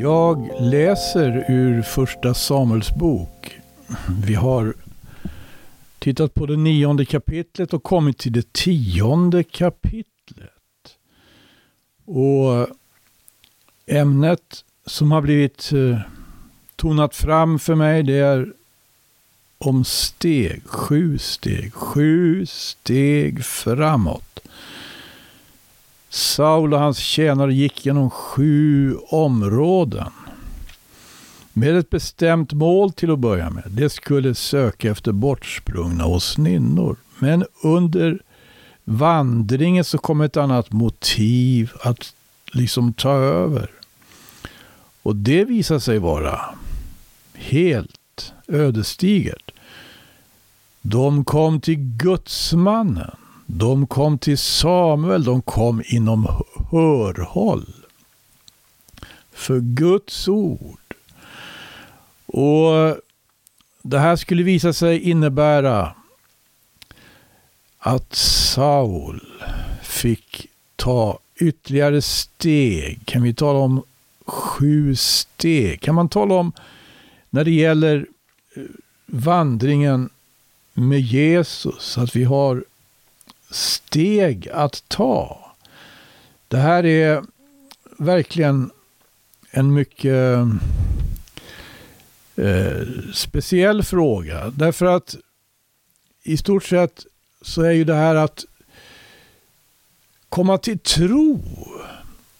Jag läser ur första Samuels bok. Vi har tittat på det nionde kapitlet och kommit till det tionde kapitlet. Och ämnet som har blivit eh, tonat fram för mig det är om steg, sju steg, sju steg framåt. Saul och hans tjänare gick genom sju områden. Med ett bestämt mål till att börja med. Det skulle söka efter bortsprungna åsninnor. Men under vandringen så kom ett annat motiv att liksom ta över. Och det visade sig vara helt ödesdigert. De kom till gudsmannen. De kom till Samuel. De kom inom hörhåll. För Guds ord. Och det här skulle visa sig innebära att Saul fick ta ytterligare steg. Kan vi tala om sju steg? Kan man tala om när det gäller eh, vandringen med Jesus, att vi har steg att ta. Det här är verkligen en mycket eh, speciell fråga. Därför att i stort sett så är ju det här att komma till tro,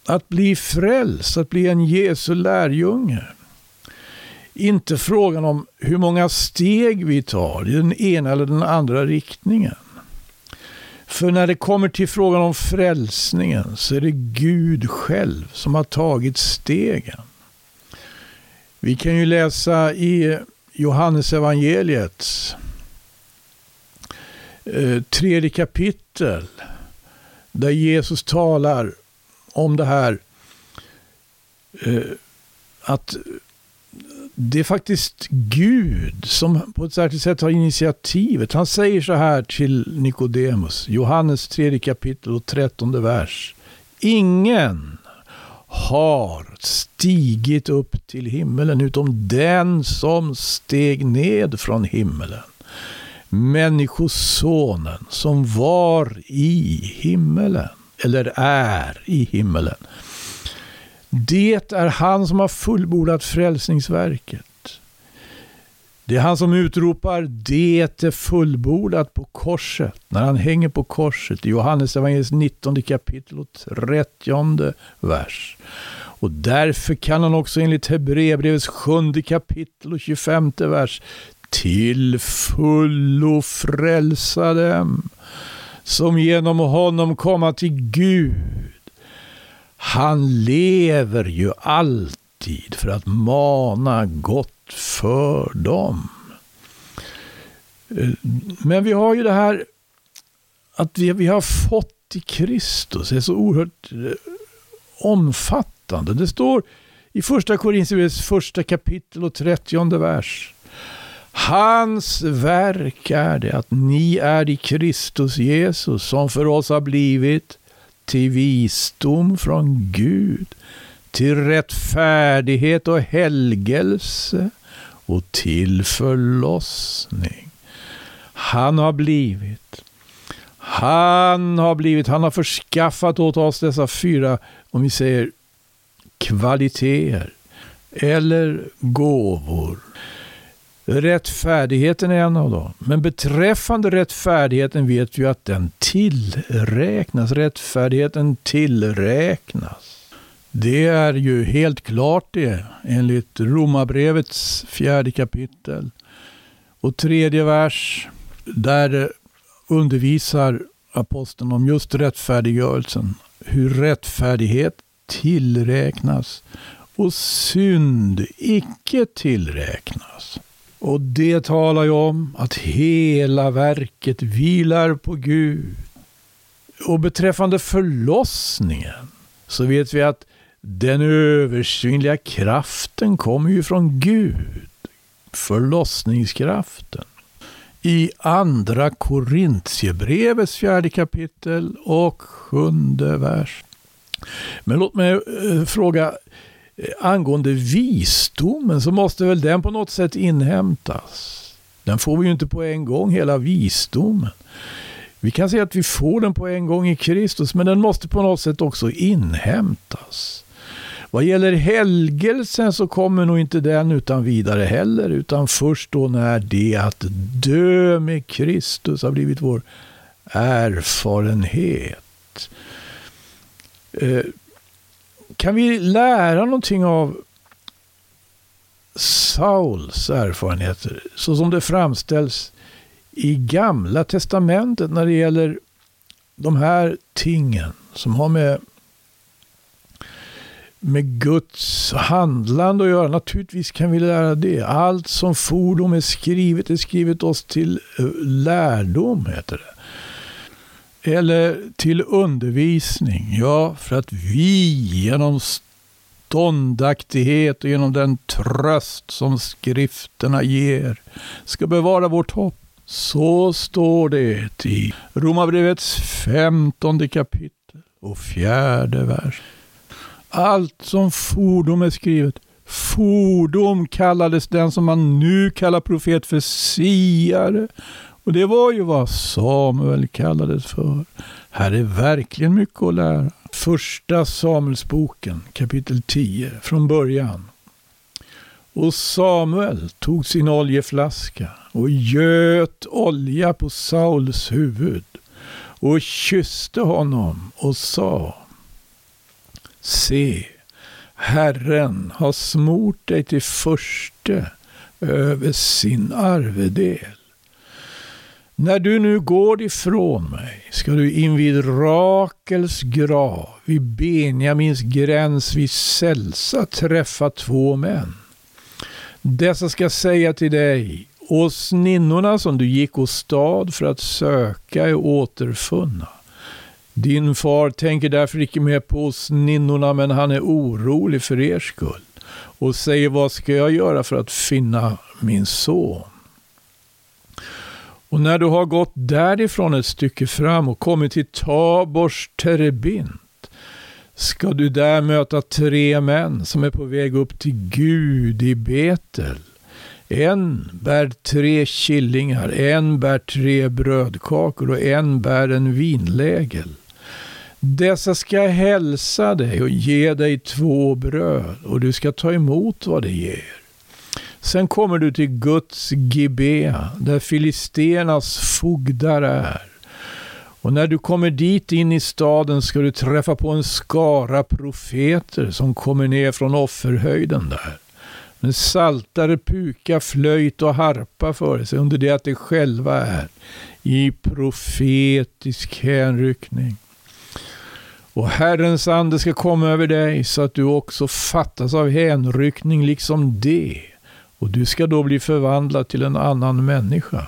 att bli frälst, att bli en Jesu lärjunge. Inte frågan om hur många steg vi tar i den ena eller den andra riktningen. För när det kommer till frågan om frälsningen så är det Gud själv som har tagit stegen. Vi kan ju läsa i Johannes evangeliets eh, tredje kapitel där Jesus talar om det här eh, att det är faktiskt Gud som på ett särskilt sätt har initiativet. Han säger så här till Nikodemus, Johannes 3 kapitel och 13 vers. Ingen har stigit upp till himmelen utom den som steg ned från himmelen. Människosonen som var i himmelen, eller är i himmelen. Det är han som har fullbordat frälsningsverket. Det är han som utropar det är fullbordat på korset. När han hänger på korset i Johannes evangeliets 19 kapitel och 30 vers. Och därför kan han också enligt Hebreerbrevets 7 kapitel och 25 vers till fullo frälsa dem som genom honom komma till Gud han lever ju alltid för att mana gott för dem. Eh, men vi har ju det här att det vi har fått i Kristus. Är så oerhört eh, omfattande. Det står i första Korinthierbrevets första kapitel och trettionde vers. Hans verk är det att ni är i Kristus Jesus som för oss har blivit till visdom från Gud, till rättfärdighet och helgelse och till förlossning. Han har blivit, han har blivit, han har förskaffat åt oss dessa fyra, om vi säger kvaliteter eller gåvor Rättfärdigheten är en av dem. Men beträffande rättfärdigheten vet vi att den tillräknas. Rättfärdigheten tillräknas. Det är ju helt klart det enligt Romarbrevets fjärde kapitel och tredje vers. Där undervisar aposteln om just rättfärdiggörelsen. Hur rättfärdighet tillräknas och synd icke tillräknas. Och det talar ju om att hela verket vilar på Gud. Och beträffande förlossningen så vet vi att den översynliga kraften kommer ju från Gud. Förlossningskraften. I andra Korintierbrevets fjärde kapitel och sjunde vers. Men låt mig eh, fråga, Eh, angående visdomen så måste väl den på något sätt inhämtas. Den får vi ju inte på en gång, hela visdomen. Vi kan säga att vi får den på en gång i Kristus, men den måste på något sätt också inhämtas. Vad gäller helgelsen så kommer nog inte den utan vidare heller, utan först då när det att dö med Kristus har blivit vår erfarenhet. Eh, kan vi lära någonting av Sauls erfarenheter så som det framställs i Gamla Testamentet när det gäller de här tingen som har med, med Guds handlande att göra. Naturligtvis kan vi lära det. Allt som fordom är skrivet är skrivet oss till eh, lärdom, heter det. Eller till undervisning. Ja, för att vi genom ståndaktighet och genom den tröst som skrifterna ger ska bevara vårt hopp. Så står det i Romarbrevets femtonde kapitel och fjärde vers. Allt som fordom är skrivet. Fordom kallades den som man nu kallar profet för siare. Och det var ju vad Samuel kallades för. Här är verkligen mycket att lära. Första Samuelsboken kapitel 10 från början. Och Samuel tog sin oljeflaska och göt olja på Sauls huvud och kysste honom och sa Se, Herren har smort dig till förste över sin arvedel. När du nu går ifrån mig ska du invid Rakels grav, vid Benjamins gräns vid Selsa träffa två män. Dessa ska säga till dig, åsninnorna som du gick åstad för att söka är återfunna. Din far tänker därför icke mer på åsninnorna, men han är orolig för er skull och säger, vad ska jag göra för att finna min son? Och när du har gått därifrån ett stycke fram och kommit till Tabors terebint ska du där möta tre män som är på väg upp till Gud i Betel. En bär tre killingar, en bär tre brödkakor och en bär en vinlägel. Dessa ska hälsa dig och ge dig två bröd och du ska ta emot vad de ger. Sen kommer du till Guds Gibea, där filisternas fogdar är. Och när du kommer dit in i staden ska du träffa på en skara profeter som kommer ner från offerhöjden där. Med saltare, puka, flöjt och harpa för sig under det att de själva är i profetisk hänryckning. Och Herrens ande ska komma över dig så att du också fattas av hänryckning liksom det och du ska då bli förvandlad till en annan människa.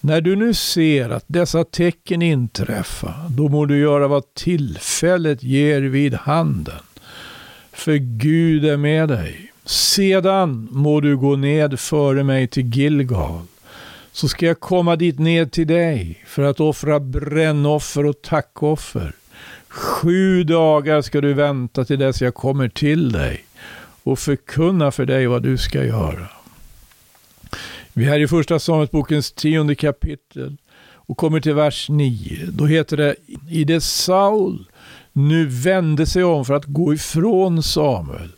När du nu ser att dessa tecken inträffa, då må du göra vad tillfället ger vid handen. För Gud är med dig. Sedan må du gå ned före mig till Gilgal, så ska jag komma dit ned till dig för att offra brännoffer och tackoffer. Sju dagar ska du vänta till dess jag kommer till dig och förkunna för dig vad du ska göra. Vi är här i första Samuelsbokens tionde kapitel och kommer till vers 9. Då heter det, i det Saul nu vände sig om för att gå ifrån Samuel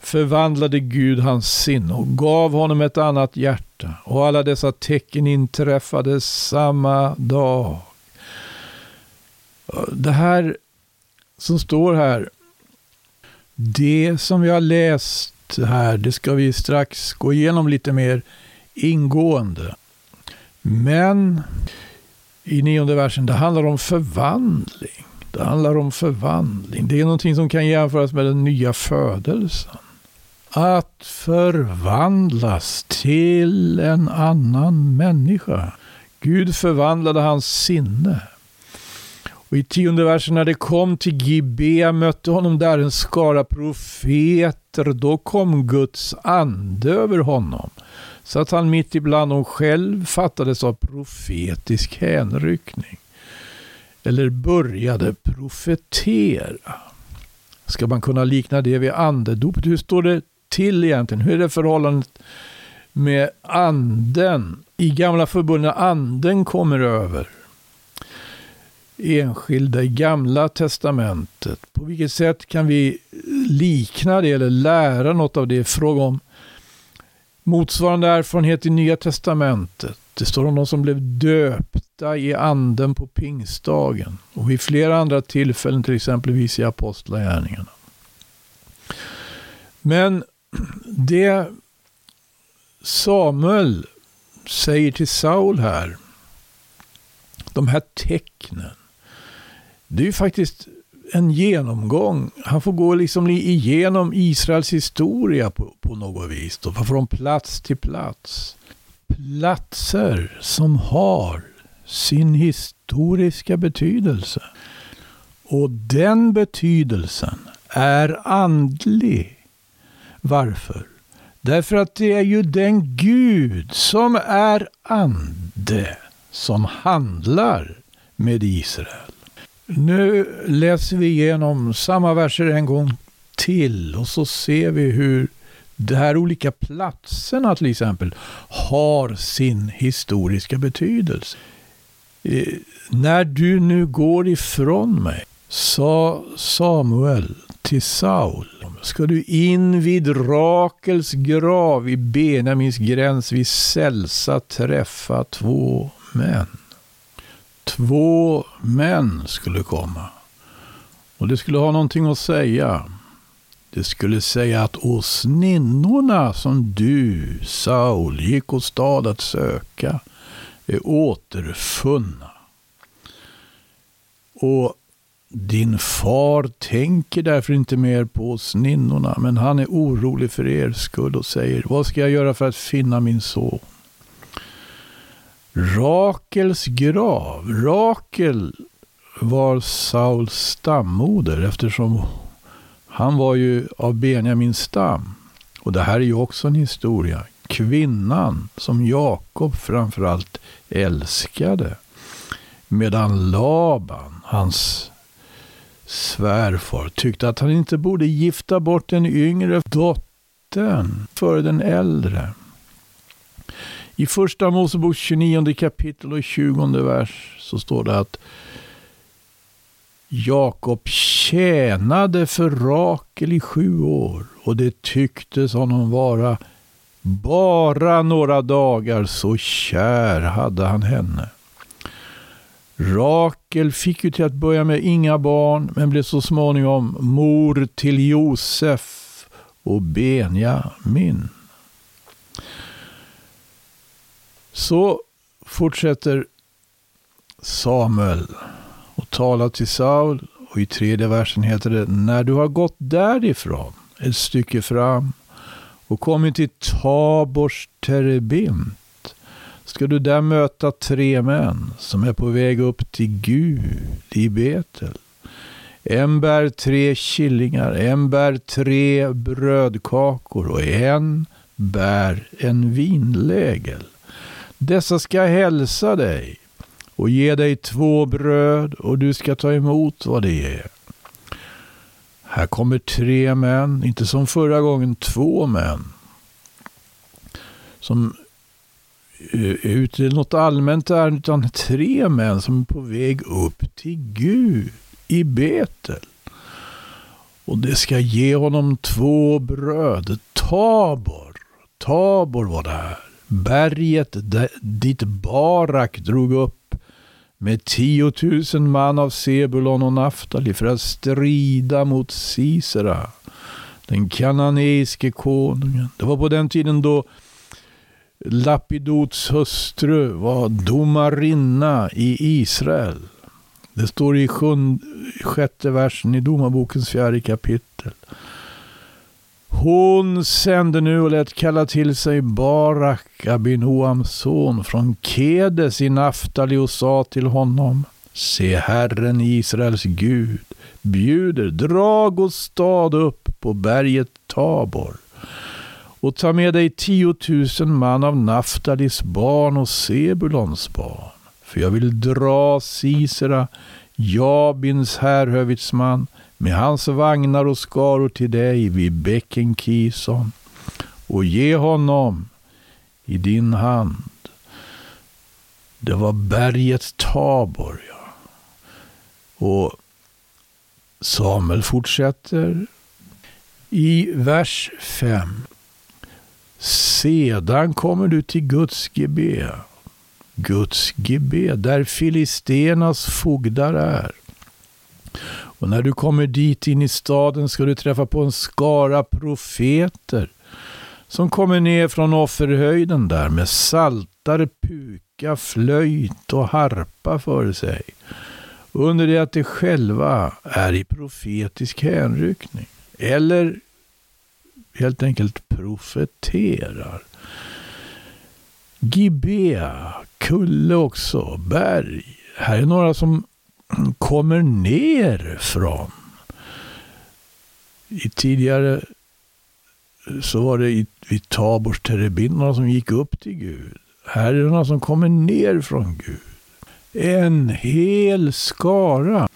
förvandlade Gud hans sinne och gav honom ett annat hjärta. Och alla dessa tecken inträffade samma dag. Det här som står här det som vi har läst här, det ska vi strax gå igenom lite mer ingående. Men i nionde versen, det handlar om förvandling. Det handlar om förvandling. Det är någonting som kan jämföras med den nya födelsen. Att förvandlas till en annan människa. Gud förvandlade hans sinne. Och i tionde versen när det kom till Gibea mötte honom där en skara profeter. Då kom Guds ande över honom. Så att han mitt ibland dem själv fattades av profetisk hänryckning. Eller började profetera. Ska man kunna likna det vid andedopet? Hur står det till egentligen? Hur är det förhållandet med anden? I gamla förbundet anden kommer över enskilda i gamla testamentet. På vilket sätt kan vi likna det eller lära något av det? Fråga om motsvarande erfarenhet i nya testamentet. Det står om de som blev döpta i anden på pingstdagen och vid flera andra tillfällen, till exempelvis i apostlagärningarna. Men det Samuel säger till Saul här, de här tecknen, det är ju faktiskt en genomgång. Han får gå liksom igenom Israels historia på, på något vis. Då, från plats till plats. Platser som har sin historiska betydelse. Och den betydelsen är andlig. Varför? Därför att det är ju den Gud som är ande som handlar med Israel. Nu läser vi igenom samma verser en gång till och så ser vi hur de här olika platserna till exempel har sin historiska betydelse. Eh, när du nu går ifrån mig, sa Samuel till Saul, ska du in vid Rakels grav i Benjamins gräns vid Sälsa träffa två män. Två män skulle komma. Och det skulle ha någonting att säga. Det skulle säga att åsninnorna som du, Saul, gick åstad att söka är återfunna. Och din far tänker därför inte mer på åsninnorna, men han är orolig för er skull och säger, vad ska jag göra för att finna min son? Rakels grav. Rakel var Sauls stammoder eftersom han var ju av Benjamins stam. Och det här är ju också en historia. Kvinnan som Jakob framförallt älskade. Medan Laban, hans svärfar, tyckte att han inte borde gifta bort den yngre dottern före den äldre. I första Mosebok 29 kapitel och 20 vers så står det att Jakob tjänade för Rakel i sju år och det tycktes honom vara bara några dagar så kär hade han henne. Rakel fick ju till att börja med inga barn men blev så småningom mor till Josef och Benjamin. Så fortsätter Samuel och talar till Saul. Och i tredje versen heter det, när du har gått därifrån ett stycke fram och kommit till Tabors terebint ska du där möta tre män som är på väg upp till Gud i Betel. En bär tre killingar, en bär tre brödkakor och en bär en vinlägel. Dessa ska hälsa dig och ge dig två bröd och du ska ta emot vad det är. Här kommer tre män, inte som förra gången två män. Som eh, är ute i något allmänt ärende, utan tre män som är på väg upp till Gud i Betel. Och det ska ge honom två bröd. Tabor, Tabor var det här berget dit Barak drog upp med tiotusen man av Sebulon och Naftali för att strida mot Sisera, den kananeiske konungen. Det var på den tiden då Lapidots hustru var domarinna i Israel. Det står i sjunde, sjätte versen i Domarbokens fjärde kapitel. Hon sände nu och lät kalla till sig Barak, Abinoams son, från Kedes i Naftali och sa till honom Se Herren Israels Gud bjuder, drag och stad upp på berget Tabor och ta med dig tiotusen man av Naftalis barn och Sebulons barn. För jag vill dra Sisera Jabins härhövitsman, med hans vagnar och skaror till dig vid bäcken Kison och ge honom i din hand. Det var berget Tabor, ja. Och Samuel fortsätter i vers 5. Sedan kommer du till Guds Gebe. Guds Gebe, där filisternas fogdar är. Och när du kommer dit in i staden ska du träffa på en skara profeter som kommer ner från offerhöjden där med saltare, puka, flöjt och harpa för sig. Under det att de själva är i profetisk hänryckning. Eller helt enkelt profeterar. Gibea, kulle också, berg. Här är några som kommer ner från. I tidigare så var det vid Tabors terebin som gick upp till Gud. Här är som kommer ner från Gud. En hel skara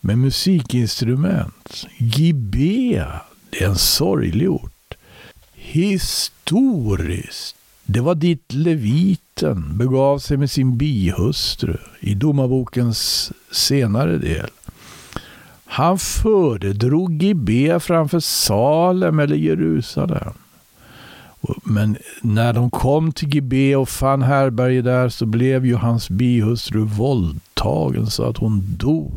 med musikinstrument. Gibea, det är en sorglig ort. Historiskt det var dit leviten begav sig med sin bihustru i domarbokens senare del. Han föredrog Gibea framför Salem eller Jerusalem. Men när de kom till Gibea och fann härberge där så blev ju hans bihustru våldtagen så att hon dog.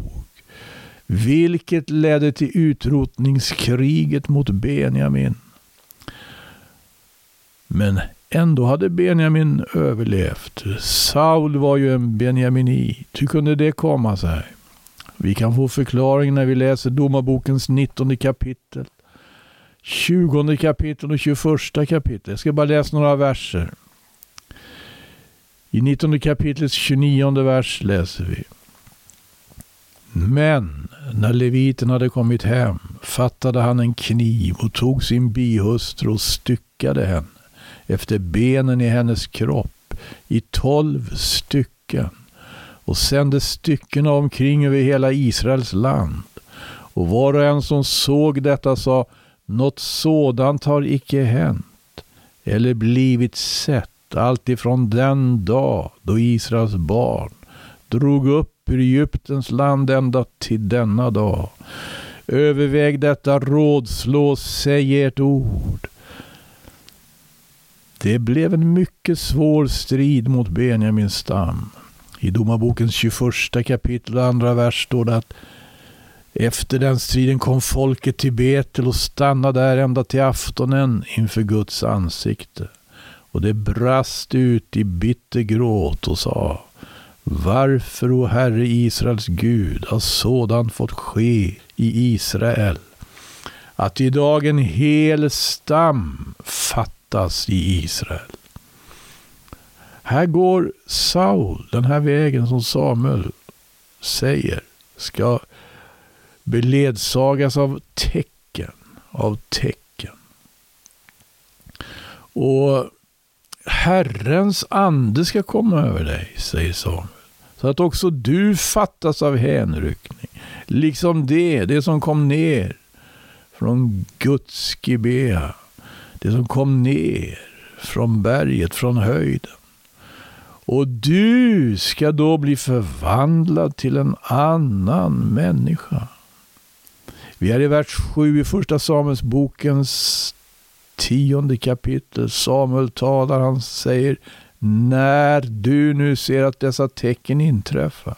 Vilket ledde till utrotningskriget mot Benjamin. Men Ändå hade Benjamin överlevt. Saul var ju en benjaminit. Hur kunde det komma sig? Vi kan få förklaring när vi läser Domarbokens 19 kapitel, 20 kapitel och 21 kapitel. Jag ska bara läsa några verser. I 19 kapitlets 29 vers läser vi. Men när leviten hade kommit hem fattade han en kniv och tog sin bihustru och styckade henne efter benen i hennes kropp i tolv stycken och sände styckena omkring över hela Israels land. Och var och en som såg detta sa, något sådant har icke hänt eller blivit sett alltifrån den dag då Israels barn drog upp ur Egyptens land ända till denna dag. Överväg detta, rådslå, säg ert ord. Det blev en mycket svår strid mot Benjamins stam. I Domarbokens 21 kapitel och andra vers står det att efter den striden kom folket till Betel och stannade där ända till aftonen inför Guds ansikte. Och det brast ut i bitter gråt och sa Varför, o Herre Israels Gud, har sådant fått ske i Israel? Att idag en hel stam fattar fattas i Israel. Här går Saul den här vägen som Samuel säger ska beledsagas av tecken, av tecken. Och Herrens ande ska komma över dig, säger Samuel, så att också du fattas av hänryckning, liksom det, det som kom ner från Guds Gibea det som kom ner från berget, från höjden. Och du ska då bli förvandlad till en annan människa. Vi är i vers 7 i första Samuelsbokens tionde kapitel. Samuel talar, han säger när du nu ser att dessa tecken inträffar,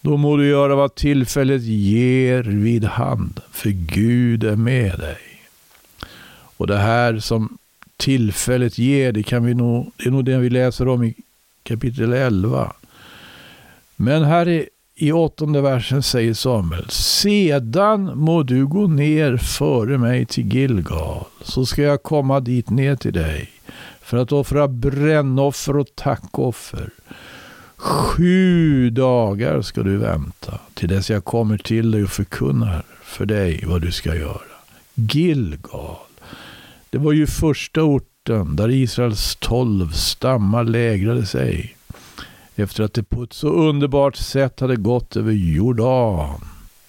då må du göra vad tillfället ger vid handen, för Gud är med dig. Och det här som tillfället ger, det, kan vi nog, det är nog det vi läser om i kapitel 11. Men här i, i åttonde versen säger Samuel, sedan må du gå ner före mig till Gilgal, så ska jag komma dit ner till dig för att offra brännoffer och tackoffer. Sju dagar ska du vänta till dess jag kommer till dig och förkunnar för dig vad du ska göra. Gilgal. Det var ju första orten där Israels tolv stammar lägrade sig efter att det på ett så underbart sätt hade gått över Jordan.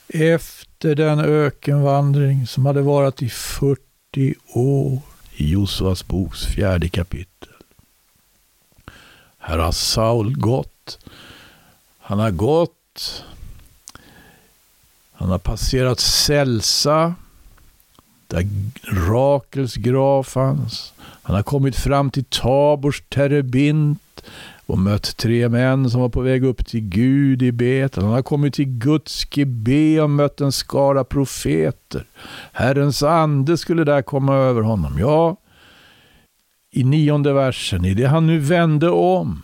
Efter den ökenvandring som hade varit i 40 år i Josvas boks fjärde kapitel. Här har Saul gått. Han har gått. Han har passerat Sälsa, där Rakels grav fanns. Han har kommit fram till Tabors terebint och mött tre män som var på väg upp till Gud i Betel. Han har kommit till Guds Gibe och mött en skara profeter. Herrens ande skulle där komma över honom. Ja, i nionde versen, i det han nu vände om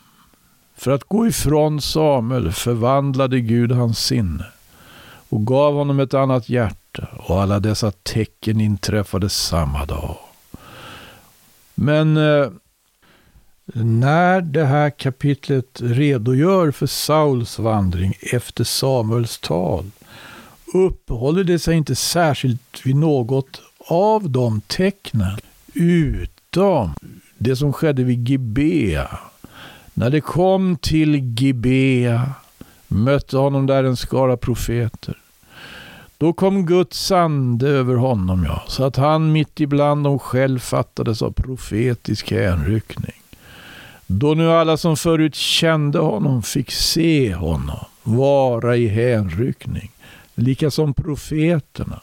för att gå ifrån Samuel förvandlade Gud hans sinne och gav honom ett annat hjärta och alla dessa tecken inträffade samma dag. Men eh, när det här kapitlet redogör för Sauls vandring efter Samuels tal uppehåller det sig inte särskilt vid något av de tecknen utom det som skedde vid Gibea. När det kom till Gibea mötte honom där en skara profeter. Då kom Guds ande över honom, ja, så att han mitt ibland dem själv fattades av profetisk hänryckning. Då nu alla som förut kände honom fick se honom vara i hänryckning, lika som profeterna,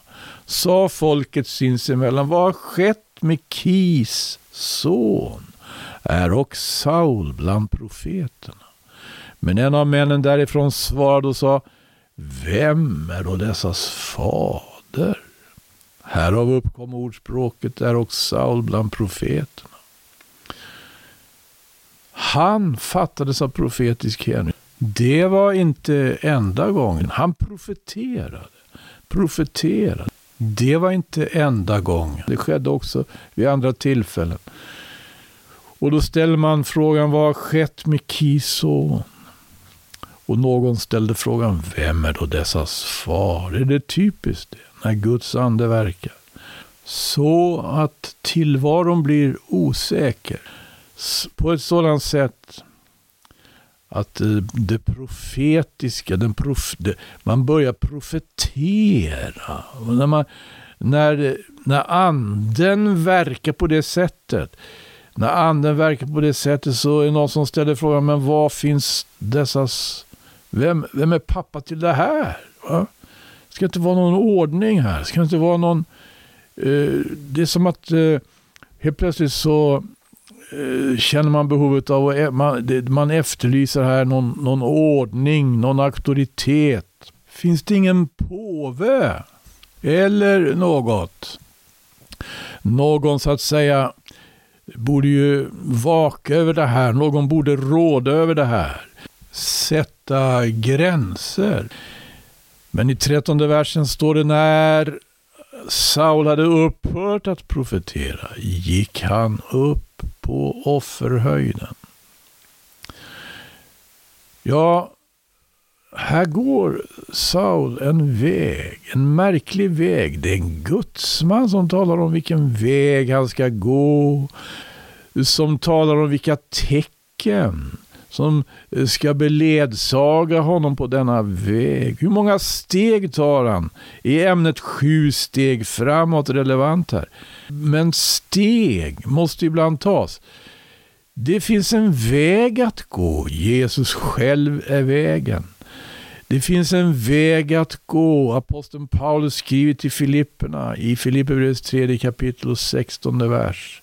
sa folket sinsemellan, vad har skett med Kis son? Är och Saul bland profeterna? Men en av männen därifrån svarade och sa, vem är då dessas fader? Härav uppkom ordspråket, är och Saul bland profeterna. Han fattades av profetisk hänsyn. Det var inte enda gången. Han profeterade. Profeterade. Det var inte enda gången. Det skedde också vid andra tillfällen. Och då ställer man frågan, vad har skett med Kison? Och någon ställde frågan, vem är då dessas far? Är det typiskt det, när Guds ande verkar? Så att tillvaron blir osäker på ett sådant sätt att eh, det profetiska, den prof, det, man börjar profetera. Och när, man, när, när anden verkar på det sättet, när anden verkar på det sättet så är det någon som ställer frågan, men var finns dessas, vem, vem är pappa till det här? Va? Ska inte vara någon ordning här? Ska inte vara någon, eh, det är som att eh, helt plötsligt så Eh, känner man behovet av att e, man, man efterlyser här någon, någon ordning, någon auktoritet. Finns det ingen påve? Eller något? Någon så att säga borde ju vaka över det här. Någon borde råda över det här. Sätta gränser. Men i trettonde versen står det när Saul hade upphört att profetera gick han upp på offerhöjden. Ja, här går Saul en väg, en märklig väg. Det är en gudsman som talar om vilken väg han ska gå. Som talar om vilka tecken som eh, ska beledsaga honom på denna väg. Hur många steg tar han? Är ämnet sju steg framåt relevant här? Men steg måste ibland tas. Det finns en väg att gå. Jesus själv är vägen. Det finns en väg att gå. Aposteln Paulus skriver till Filipperna i Filipperbrevets tredje kapitel och sextonde vers.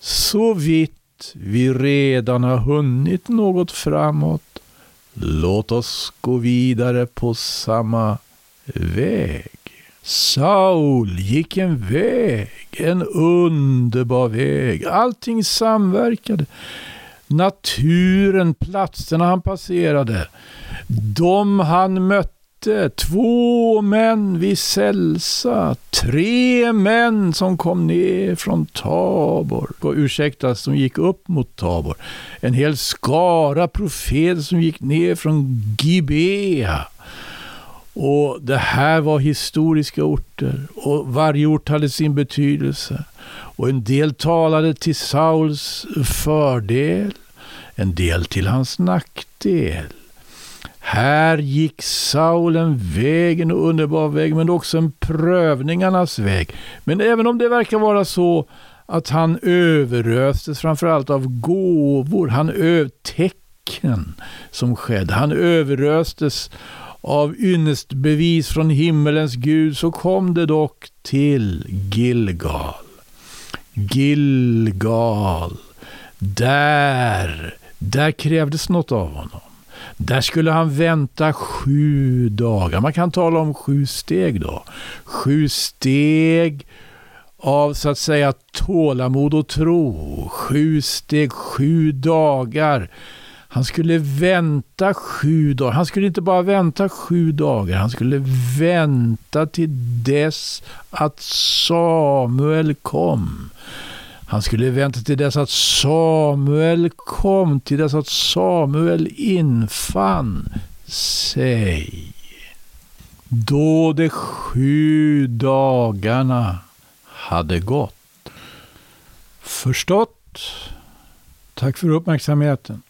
Så vitt vi redan har hunnit något framåt, låt oss gå vidare på samma väg. Saul gick en väg, en underbar väg. Allting samverkade. Naturen, platserna han passerade, de han mötte inte två män vid Sälsa, tre män som kom ner från Tabor, och ursäkta, som gick upp mot Tabor. En hel skara profeter som gick ner från Gibea. Och det här var historiska orter och varje ort hade sin betydelse. Och en del talade till Sauls fördel. en del till hans nackdel. Här gick Saul en väg, en underbar väg, men också en prövningarnas väg. Men även om det verkar vara så att han överöstes framförallt av gåvor, han öv tecken som skedde, han överöstes av ynnestbevis från himmelens Gud, så kom det dock till Gilgal. Gilgal. Där, där krävdes något av honom. Där skulle han vänta sju dagar. Man kan tala om sju steg då. Sju steg av så att säga tålamod och tro. Sju steg, sju dagar. Han skulle vänta sju dagar. Han skulle inte bara vänta sju dagar. Han skulle vänta till dess att Samuel kom. Han skulle vänta till dess att Samuel kom, till dess att Samuel infann sig. Då de sju dagarna hade gått. Förstått? Tack för uppmärksamheten.